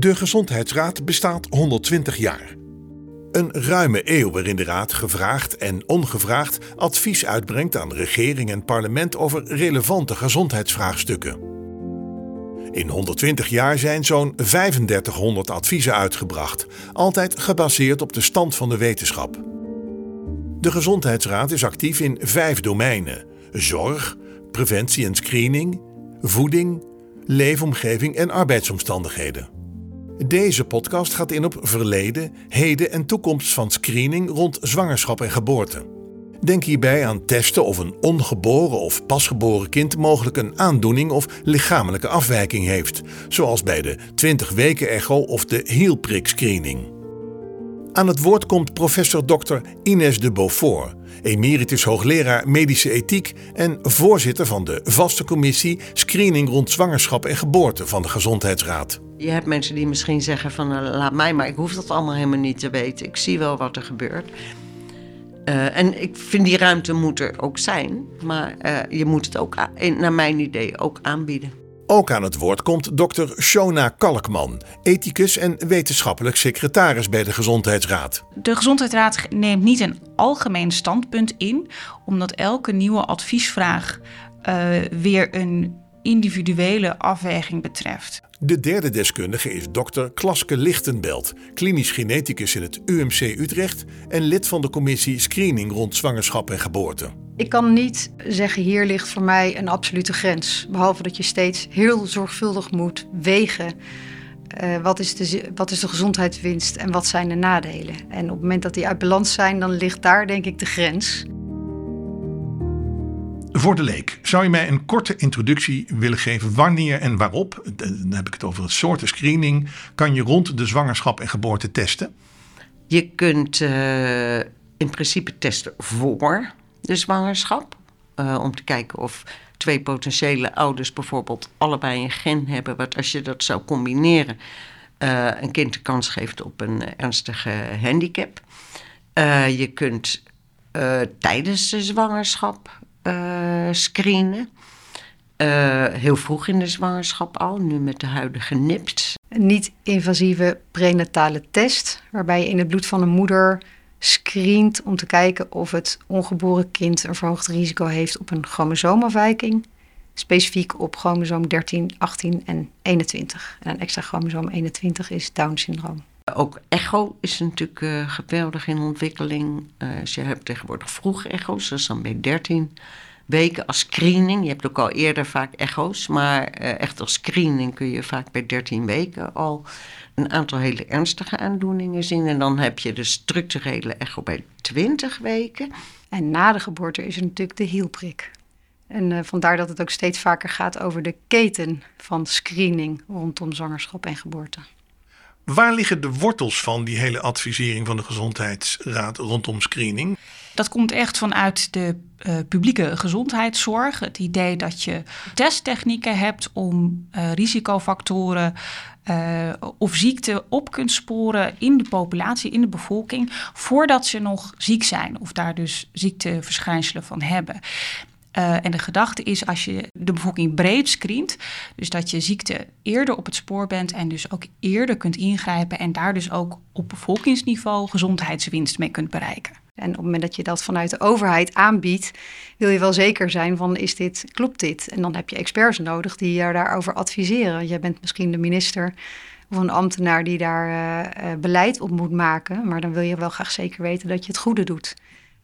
De Gezondheidsraad bestaat 120 jaar. Een ruime eeuw waarin de Raad gevraagd en ongevraagd advies uitbrengt aan regering en parlement over relevante gezondheidsvraagstukken. In 120 jaar zijn zo'n 3500 adviezen uitgebracht, altijd gebaseerd op de stand van de wetenschap. De Gezondheidsraad is actief in vijf domeinen: zorg, preventie en screening, voeding, leefomgeving en arbeidsomstandigheden. Deze podcast gaat in op verleden, heden en toekomst van screening rond zwangerschap en geboorte. Denk hierbij aan testen of een ongeboren of pasgeboren kind mogelijk een aandoening of lichamelijke afwijking heeft, zoals bij de 20 weken echo of de hielprik screening. Aan het woord komt professor Dr. Ines de Beaufort, emeritus hoogleraar medische ethiek en voorzitter van de vaste commissie Screening rond zwangerschap en geboorte van de Gezondheidsraad. Je hebt mensen die misschien zeggen van uh, laat mij, maar ik hoef dat allemaal helemaal niet te weten. Ik zie wel wat er gebeurt. Uh, en ik vind die ruimte moet er ook zijn, maar uh, je moet het ook, naar mijn idee, ook aanbieden. Ook aan het woord komt dokter Shona Kalkman, ethicus en wetenschappelijk secretaris bij de Gezondheidsraad. De Gezondheidsraad neemt niet een algemeen standpunt in, omdat elke nieuwe adviesvraag uh, weer een individuele afweging betreft. De derde deskundige is dokter Klaske Lichtenbelt, klinisch geneticus in het UMC Utrecht en lid van de commissie Screening rond zwangerschap en geboorte. Ik kan niet zeggen hier ligt voor mij een absolute grens, behalve dat je steeds heel zorgvuldig moet wegen. Uh, wat, is de, wat is de gezondheidswinst en wat zijn de nadelen? En op het moment dat die uit balans zijn, dan ligt daar denk ik de grens. Voor de leek, zou je mij een korte introductie willen geven wanneer en waarop, dan heb ik het over het soorten screening, kan je rond de zwangerschap en geboorte testen? Je kunt uh, in principe testen voor de zwangerschap, uh, om te kijken of twee potentiële ouders bijvoorbeeld allebei een gen hebben, wat als je dat zou combineren, uh, een kind de kans geeft op een ernstige handicap. je kunt tijdens de zwangerschap screenen. Heel vroeg in de zwangerschap al, nu met de huidige NIPT. Een niet-invasieve prenatale test, waarbij je in het bloed van de moeder screent om te kijken of het ongeboren kind een verhoogd risico heeft op een chromosoomafwijking. Specifiek op chromosoom 13, 18 en 21. En een extra chromosoom 21 is Down-syndroom. Ook echo is natuurlijk uh, geweldig in ontwikkeling. Uh, dus je hebt tegenwoordig vroeg echo's, dat is dan bij 13 weken als screening. Je hebt ook al eerder vaak echo's, maar uh, echt als screening kun je vaak bij 13 weken al een aantal hele ernstige aandoeningen zien. En dan heb je de structurele echo bij 20 weken. En na de geboorte is er natuurlijk de hielprik. En vandaar dat het ook steeds vaker gaat over de keten van screening rondom zwangerschap en geboorte. Waar liggen de wortels van die hele advisering van de Gezondheidsraad rondom screening? Dat komt echt vanuit de uh, publieke gezondheidszorg. Het idee dat je testtechnieken hebt om uh, risicofactoren uh, of ziekten op kunt sporen in de populatie, in de bevolking, voordat ze nog ziek zijn of daar dus ziekteverschijnselen van hebben. En de gedachte is als je de bevolking breed screent, dus dat je ziekte eerder op het spoor bent en dus ook eerder kunt ingrijpen en daar dus ook op bevolkingsniveau gezondheidswinst mee kunt bereiken. En op het moment dat je dat vanuit de overheid aanbiedt, wil je wel zeker zijn van is dit, klopt dit? En dan heb je experts nodig die je daarover adviseren. Jij bent misschien de minister of een ambtenaar die daar uh, beleid op moet maken, maar dan wil je wel graag zeker weten dat je het goede doet.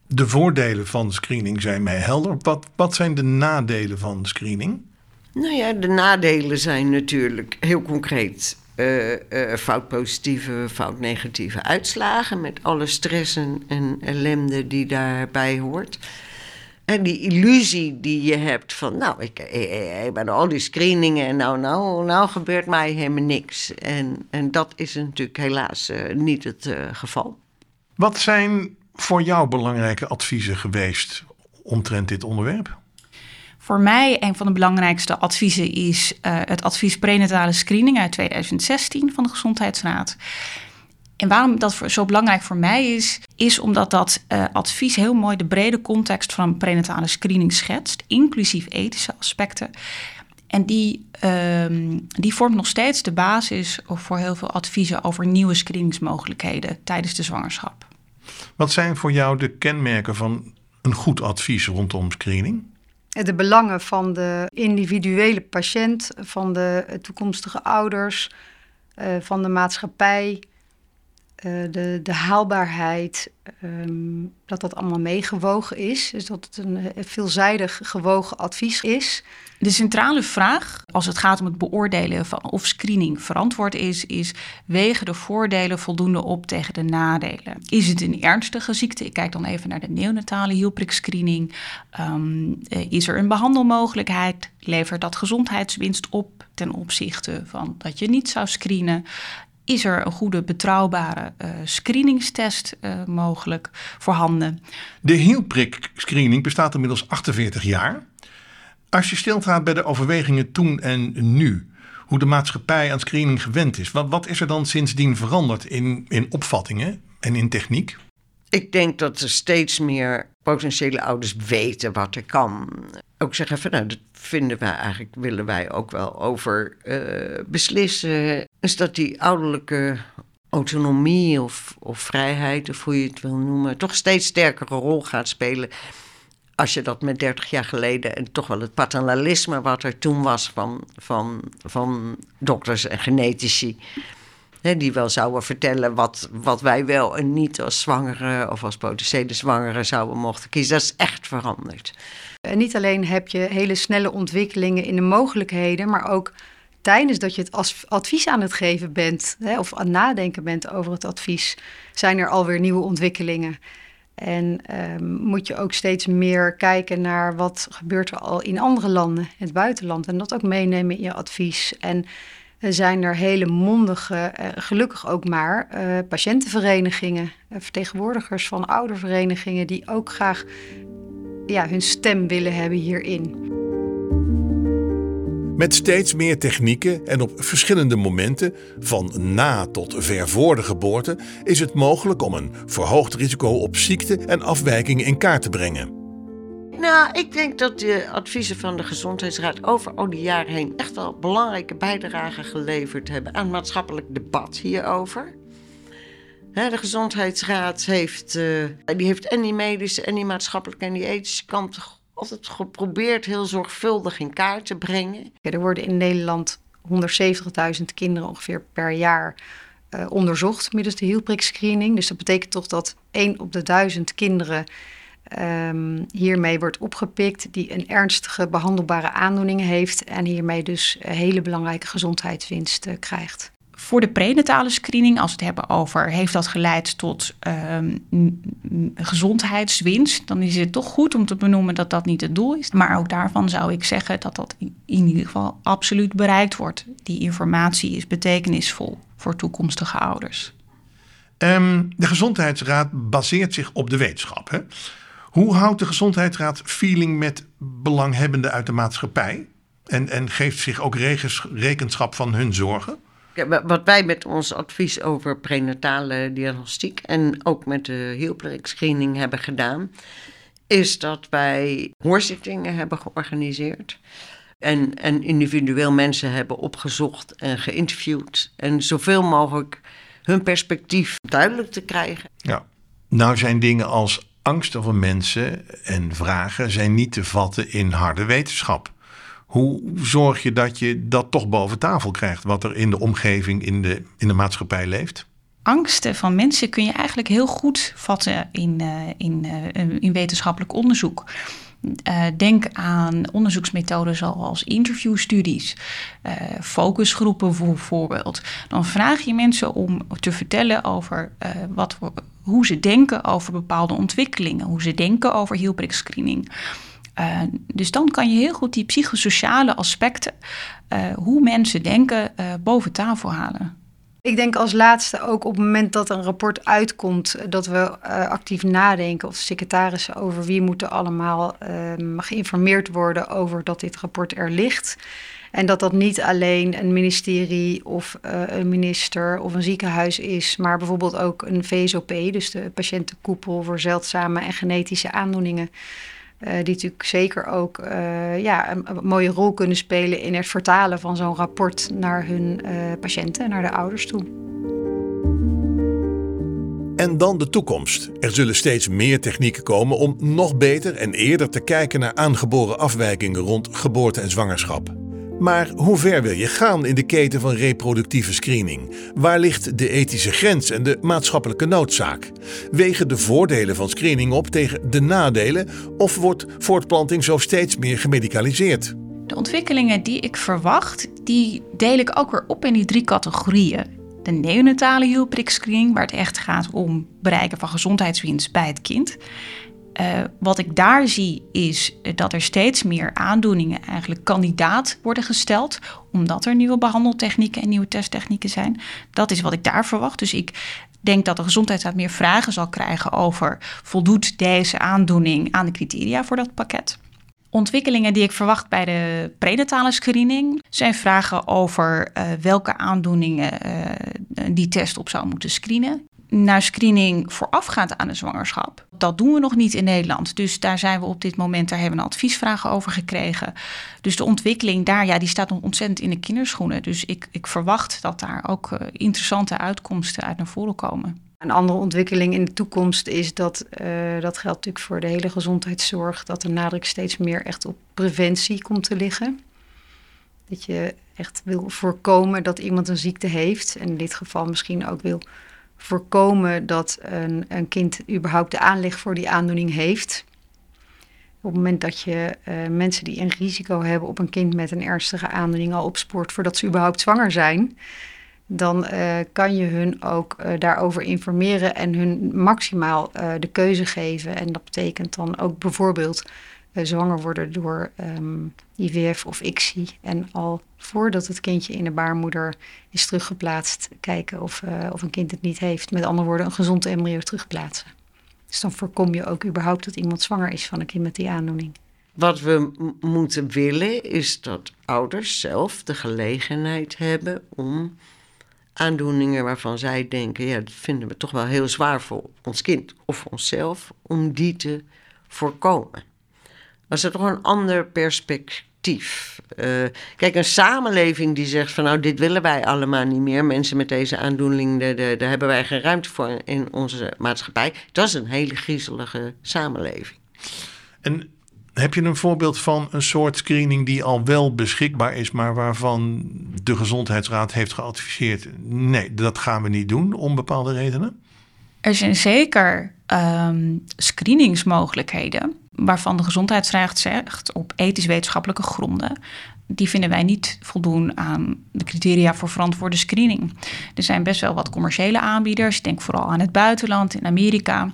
De voordelen van screening zijn mij helder. Wat, wat zijn de nadelen van screening? Nou ja, de nadelen zijn natuurlijk heel concreet uh, uh, foutpositieve, foutnegatieve uitslagen. Met alle stressen en ellende die daarbij hoort. En die illusie die je hebt van, nou, ik, ik ben al die screeningen en nou, nou, nou gebeurt mij helemaal niks. En, en dat is natuurlijk helaas niet het geval. Wat zijn voor jou belangrijke adviezen geweest omtrent dit onderwerp? Voor mij een van de belangrijkste adviezen is uh, het advies prenatale screening uit 2016 van de Gezondheidsraad. En waarom dat zo belangrijk voor mij is, is omdat dat uh, advies heel mooi de brede context van prenatale screening schetst, inclusief ethische aspecten. En die, ehm, die vormt nog steeds de basis voor heel veel adviezen over nieuwe screeningsmogelijkheden tijdens de zwangerschap. Wat zijn voor jou de kenmerken van een goed advies rondom screening? De belangen van de individuele patiënt, van de toekomstige ouders, eh, van de maatschappij, eh, de, de haalbaarheid, ehm, dat dat allemaal meegewogen is. Dus dat het een veelzijdig gewogen advies is. De centrale vraag, als het gaat om het beoordelen van of screening verantwoord is, is: wegen de voordelen voldoende op tegen de nadelen? Is het een ernstige ziekte? Ik kijk dan even naar de neonatale hielprikscreening. Um, is er een behandelmogelijkheid? Levert dat gezondheidswinst op ten opzichte van dat je niet zou screenen? Is er een goede, betrouwbare uh, screeningstest uh, mogelijk voorhanden? De hielprik-screening bestaat inmiddels 48 jaar. Als je stilstaat bij de overwegingen toen en nu, hoe de maatschappij aan screening gewend is, wat, wat is er dan sindsdien veranderd in, in opvattingen en in techniek? Ik denk dat er steeds meer potentiële ouders weten wat er kan. Ook zeggen van nou, dat vinden wij eigenlijk, willen wij ook wel over uh, beslissen. Is dat die ouderlijke autonomie of, of vrijheid, of hoe je het wil noemen, toch steeds sterkere rol gaat spelen als je dat met 30 jaar geleden en toch wel het paternalisme wat er toen was van, van, van dokters en genetici. Hè, die wel zouden vertellen wat, wat wij wel en niet als zwangere of als potentiële zwangere zouden mochten kiezen. Dat is echt veranderd. En niet alleen heb je hele snelle ontwikkelingen in de mogelijkheden, maar ook tijdens dat je het advies aan het geven bent hè, of aan het nadenken bent over het advies, zijn er alweer nieuwe ontwikkelingen. En um, moet je ook steeds meer kijken naar wat gebeurt er al in andere landen, in het buitenland. En dat ook meenemen in je advies. En zijn er hele mondige, uh, gelukkig ook maar, uh, patiëntenverenigingen, uh, vertegenwoordigers van ouderverenigingen die ook graag ja, hun stem willen hebben hierin. Met steeds meer technieken en op verschillende momenten, van na tot ver voor de geboorte, is het mogelijk om een verhoogd risico op ziekte en afwijkingen in kaart te brengen. Nou, ik denk dat de adviezen van de Gezondheidsraad over al die jaren heen echt wel belangrijke bijdragen geleverd hebben aan maatschappelijk debat hierover. De Gezondheidsraad heeft, uh, die heeft en die medische en die maatschappelijke en die ethische kant altijd geprobeerd heel zorgvuldig in kaart te brengen. er worden in Nederland 170.000 kinderen ongeveer per jaar uh, onderzocht middels de hielprikscreening. Dus dat betekent toch dat 1 op de 1000 kinderen um, hiermee wordt opgepikt die een ernstige behandelbare aandoening heeft en hiermee dus hele belangrijke gezondheidswinst uh, krijgt voor de prenatale screening, als we het hebben over heeft dat geleid tot um, gezondheidswinst, dan is het toch goed om te benoemen dat dat niet het doel is. Maar ook daarvan zou ik zeggen dat dat in, ieder geval absoluut bereikt wordt. Die informatie is betekenisvol voor toekomstige ouders. Um, de Gezondheidsraad baseert zich op de wetenschap. Hè? Hoe houdt de Gezondheidsraad feeling met belanghebbenden uit de maatschappij? En, en geeft zich ook rekenschap van hun zorgen? wat wij met ons advies over prenatale diagnostiek en ook met de screening hebben gedaan, is dat wij hoorzittingen hebben georganiseerd. En, en individueel mensen hebben opgezocht en geïnterviewd. En zoveel mogelijk hun perspectief duidelijk te krijgen. Ja, nou zijn dingen als angsten van mensen en vragen zijn niet te vatten in harde wetenschap. Hoe zorg je dat je dat toch boven tafel krijgt, wat er in de omgeving, in de, in de maatschappij leeft? Angsten van mensen kun je eigenlijk heel goed vatten in, uh, in, uh, in wetenschappelijk onderzoek. Uh, denk aan onderzoeksmethoden zoals interviewstudies, focusgroepen bijvoorbeeld. Dan vraag je mensen om te vertellen over wat, hoe ze denken over bepaalde ontwikkelingen, hoe ze denken over hielprikscreening. Uh, dus dan kan je heel goed die psychosociale aspecten, uh, hoe mensen denken, uh, boven tafel halen. Ik denk als laatste ook op het moment dat een rapport uitkomt, dat we actief nadenken, of secretarissen, over wie moeten allemaal ehm, geïnformeerd worden over dat dit rapport er ligt. En dat dat niet alleen een ministerie of een minister of een ziekenhuis is, maar bijvoorbeeld ook een VSOP, dus de patiëntenkoepel voor zeldzame en genetische aandoeningen die natuurlijk zeker ook ja, een, mooie rol kunnen spelen in het vertalen van zo'n rapport naar hun patiënten en naar de ouders toe. En dan de toekomst. Er zullen steeds meer technieken komen om nog beter en eerder te kijken naar aangeboren afwijkingen rond geboorte en zwangerschap. Maar hoe ver wil je gaan in de keten van reproductieve screening? Waar ligt de ethische grens en de maatschappelijke noodzaak? Wegen de voordelen van screening op tegen de nadelen of wordt voortplanting zo steeds meer gemedicaliseerd? De ontwikkelingen die ik verwacht, die deel ik ook weer op in die drie categorieën de neonatale hielprikscreening, waar het echt gaat om bereiken van gezondheidswinst bij het kind. Uh, wat ik daar zie is dat er steeds meer aandoeningen eigenlijk kandidaat worden gesteld, omdat er nieuwe behandeltechnieken en nieuwe testtechnieken zijn. Dat is wat ik daar verwacht. Dus ik denk dat de gezondheidsraad meer vragen zal krijgen over voldoet deze aandoening aan de criteria voor dat pakket. Ontwikkelingen die ik verwacht bij de prenatale screening zijn vragen over uh, welke aandoeningen uh, die test op zou moeten screenen. Naar screening voorafgaand aan de zwangerschap. Dat doen we nog niet in Nederland. Dus daar zijn we op dit moment, daar hebben we adviesvragen over gekregen. Dus de ontwikkeling daar, ja, die staat nog ontzettend in de kinderschoenen. Dus ik, ik verwacht dat daar ook uh, interessante uitkomsten uit naar voren komen. Een andere ontwikkeling in de toekomst is dat, uh, dat geldt natuurlijk voor de hele gezondheidszorg, dat de nadruk steeds meer echt op preventie komt te liggen. Dat je echt wil voorkomen dat iemand een ziekte heeft. En in dit geval misschien ook wil voorkomen dat een, een kind überhaupt de aanleg voor die aandoening heeft. Op het moment dat je uh, mensen die een risico hebben op een kind met een ernstige aandoening al opspoort voordat ze überhaupt zwanger zijn, dan uh, kan je hun ook uh, daarover informeren en hun maximaal de keuze geven. En dat betekent dan ook bijvoorbeeld zwanger worden door um, IVF of ICSI. En al voordat het kindje in de baarmoeder is teruggeplaatst, kijken of, of een kind het niet heeft. Met andere woorden, een gezond embryo terugplaatsen. Dus dan voorkom je ook überhaupt dat iemand zwanger is van een kind met die aandoening. Wat we moeten willen is dat ouders zelf de gelegenheid hebben om aandoeningen waarvan zij denken, ja, dat vinden we toch wel heel zwaar voor ons kind of onszelf, om die te voorkomen. Dat is toch een ander perspectief. Uh, kijk, een samenleving die zegt van nou, dit willen wij allemaal niet meer. Mensen met deze aandoening, daar hebben wij geen ruimte voor in onze maatschappij. Dat is een hele griezelige samenleving. En heb je een voorbeeld van een soort screening die al wel beschikbaar is, maar waarvan de Gezondheidsraad heeft geadviseerd: nee, dat gaan we niet doen om bepaalde redenen? Er zijn zeker um, screeningsmogelijkheden waarvan de Gezondheidsraad zegt op ethisch-wetenschappelijke gronden. Die vinden wij niet voldoen aan de criteria voor verantwoorde screening. Er zijn best wel wat commerciële aanbieders. Ik denk vooral aan het buitenland, in Amerika.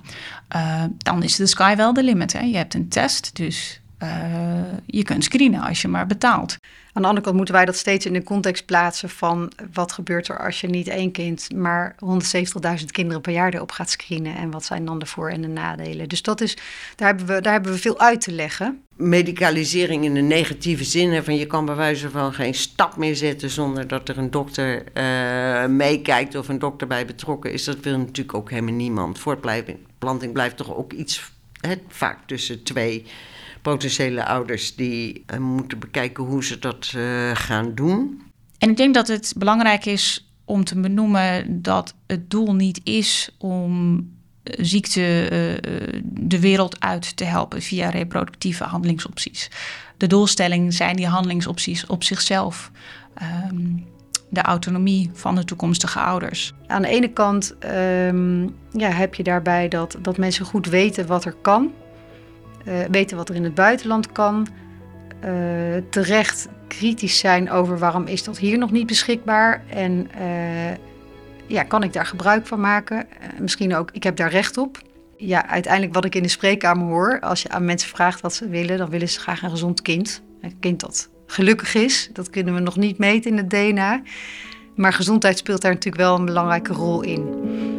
Uh, dan is de sky wel de limit. Hè. Je hebt een test, dus uh, je kunt screenen als je maar betaalt. Aan de andere kant moeten wij dat steeds in de context plaatsen van wat gebeurt er als je niet één kind, maar 170.000 kinderen per jaar erop gaat screenen. En wat zijn dan de voor- en de nadelen? Dus dat is, daar, hebben we, daar hebben we veel uit te leggen. Medicalisering in de negatieve zin, van je kan bij wijze van geen stap meer zetten zonder dat er een dokter uh, meekijkt of een dokter bij betrokken is. Dat wil natuurlijk ook helemaal niemand. Voortplanting blijft toch ook iets, hè, vaak tussen twee potentiële ouders die uh, moeten bekijken hoe ze dat uh, gaan doen. En ik denk dat het belangrijk is om te benoemen dat het doel niet is om eh, ziekte uh, de wereld uit te helpen via reproductieve handelingsopties. De doelstelling zijn die handelingsopties op zichzelf. Um, de autonomie van de toekomstige ouders. Aan de ene kant um, ja, heb je daarbij dat, dat mensen goed weten wat er kan weten wat er in het buitenland kan. Uh, terecht kritisch zijn over waarom is dat hier nog niet beschikbaar. En uh, ja, kan ik daar gebruik van maken? misschien ook, ik heb daar recht op. Ja, uiteindelijk wat ik in de spreekkamer hoor, als je aan mensen vraagt wat ze willen, dan willen ze graag een gezond kind. Een kind dat gelukkig is, dat kunnen we nog niet meten in het DNA. Maar gezondheid speelt daar natuurlijk wel een belangrijke rol in.